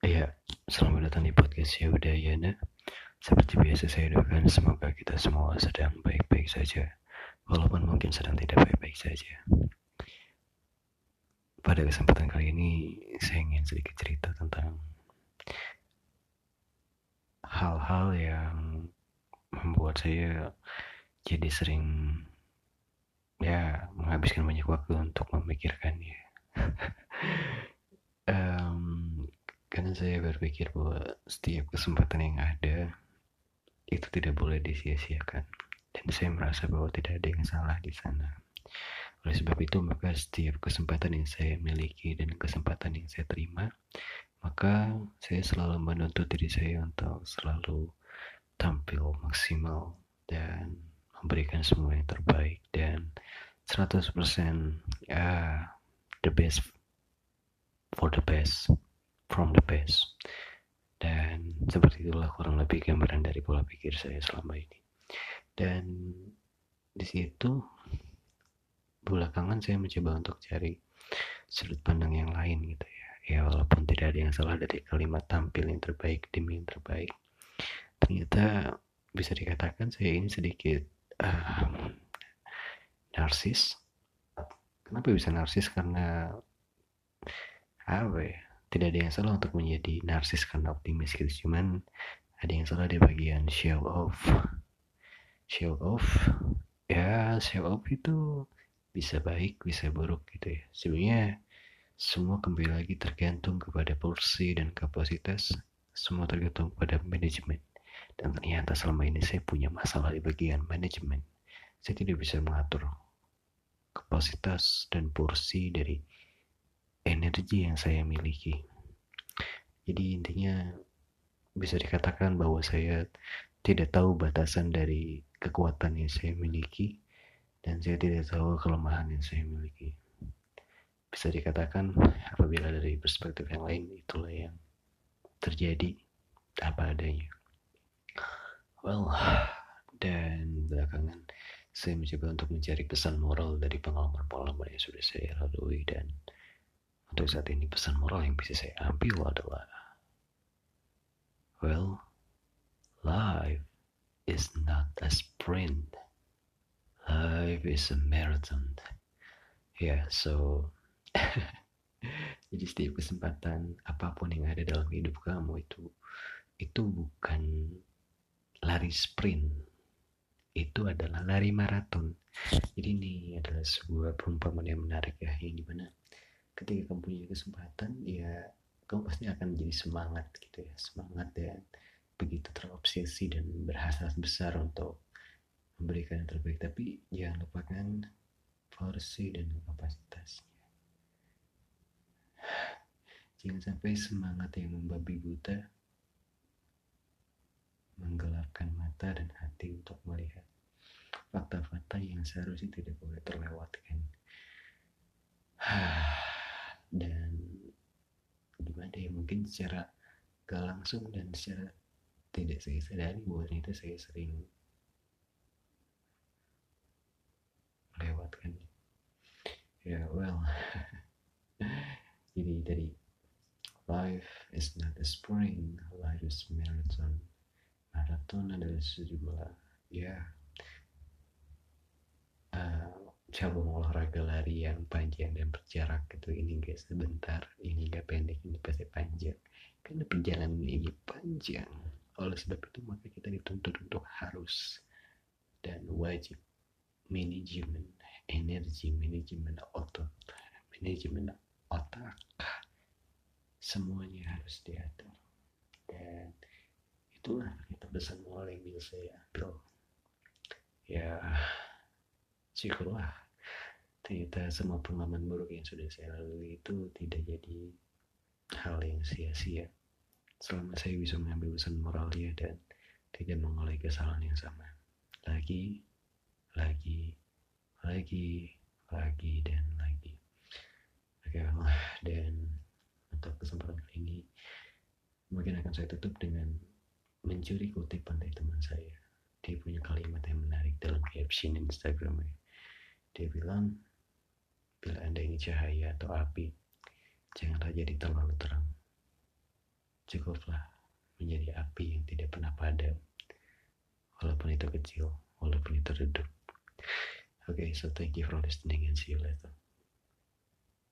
Iya, selamat datang di podcast Yaudayana. Seperti biasa saya doakan semoga kita semua sedang baik-baik saja, walaupun mungkin sedang tidak baik-baik saja. Pada kesempatan kali ini, saya ingin sedikit cerita tentang hal-hal yang membuat saya jadi sering ya menghabiskan banyak waktu untuk memikirkannya. karena saya berpikir bahwa setiap kesempatan yang ada itu tidak boleh disia-siakan. Dan saya merasa bahwa tidak ada yang salah di sana. Oleh sebab itu maka setiap kesempatan yang saya miliki dan kesempatan yang saya terima maka saya selalu menuntut diri saya untuk selalu tampil maksimal dan memberikan semua yang terbaik. Dan 100% ya the best for the best from the best. Dan seperti itulah kurang lebih gambaran dari pola pikir saya selama ini. Dan di situ belakangan saya mencoba untuk cari sudut pandang yang lain gitu ya. Ya walaupun tidak ada yang salah dari kalimat tampil yang terbaik demi yang terbaik. Ternyata bisa dikatakan saya ini sedikit uh, narsis. Kenapa bisa narsis? Karena apa ya tidak ada yang salah untuk menjadi narsis karena optimis gitu. Cuman ada yang salah di bagian show off. Show off? Ya show off itu bisa baik bisa buruk gitu ya. Sebenarnya semua kembali lagi tergantung kepada porsi dan kapasitas. Semua tergantung pada manajemen. Dan ternyata selama ini saya punya masalah di bagian manajemen. Saya tidak bisa mengatur kapasitas dan porsi dari energi yang saya miliki. Jadi intinya bisa dikatakan bahwa saya tidak tahu batasan dari kekuatan yang saya miliki dan saya tidak tahu kelemahan yang saya miliki. Bisa dikatakan apabila dari perspektif yang lain itulah yang terjadi apa adanya. Well, dan belakangan saya mencoba untuk mencari pesan moral dari pengalaman-pengalaman yang sudah saya lalui dan untuk saat ini pesan moral yang bisa saya ambil adalah Well, life is not a sprint. Life is a marathon. Ya, yeah, so jadi setiap kesempatan apa pun yang ada dalam hidup kamu itu itu bukan lari sprint. Itu adalah lari maraton. Jadi ini adalah sebuah perumpamaan yang menarik ya, yang di mana ketika kamu punya kesempatan ya kamu pasti akan jadi semangat gitu ya. Semangat dan begitu terobsesi dan berhasrat besar untuk memberikan yang terbaik. Tapi jangan lupakan porsi dan kapasitasnya. Jangan sampai semangat yang membabi buta menggelapkan mata dan hati untuk melihat fakta-fakta yang seharusnya tidak boleh terlewatkan dan gimana ya mungkin secara gak langsung dan secara tidak saya sadari bahwa itu saya sering melewatkan. Ya well jadi dari life is not a sprint life is marathon. Marathon adalah sejumlah ya uh, cabang olahraga lari yang panjang dan berjarak gitu. Ini gak sebentar ini gak pendek ini pasti panjang. Karena perjalanan ini panjang. Oleh sebab itu maka kita dituntut untuk harus dan wajib manajemen energi manajemen otot manajemen otak. Semuanya harus diatur. Dan itulah itu pesan moral yang bisa saya ambil ya syukurlah. Ternyata semua pengalaman buruk yang sudah saya lalui itu tidak jadi hal yang sia-sia. Selama saya bisa mengambil pesan moralnya dan tidak mengulangi kesalahan yang sama. Lagi lagi lagi lagi dan lagi. Oke dan untuk kesempatan kali ini mungkin akan saya tutup dengan mencuri kutipan dari teman saya. Dia punya kalimat yang menarik dalam caption Instagramnya dia bilang, bila Anda ingin cahaya atau api, janganlah jadi terlalu terang. cukuplah menjadi api yang tidak pernah padam. Walaupun itu kecil walaupun itu redup. Okay so thank you for listening and see you later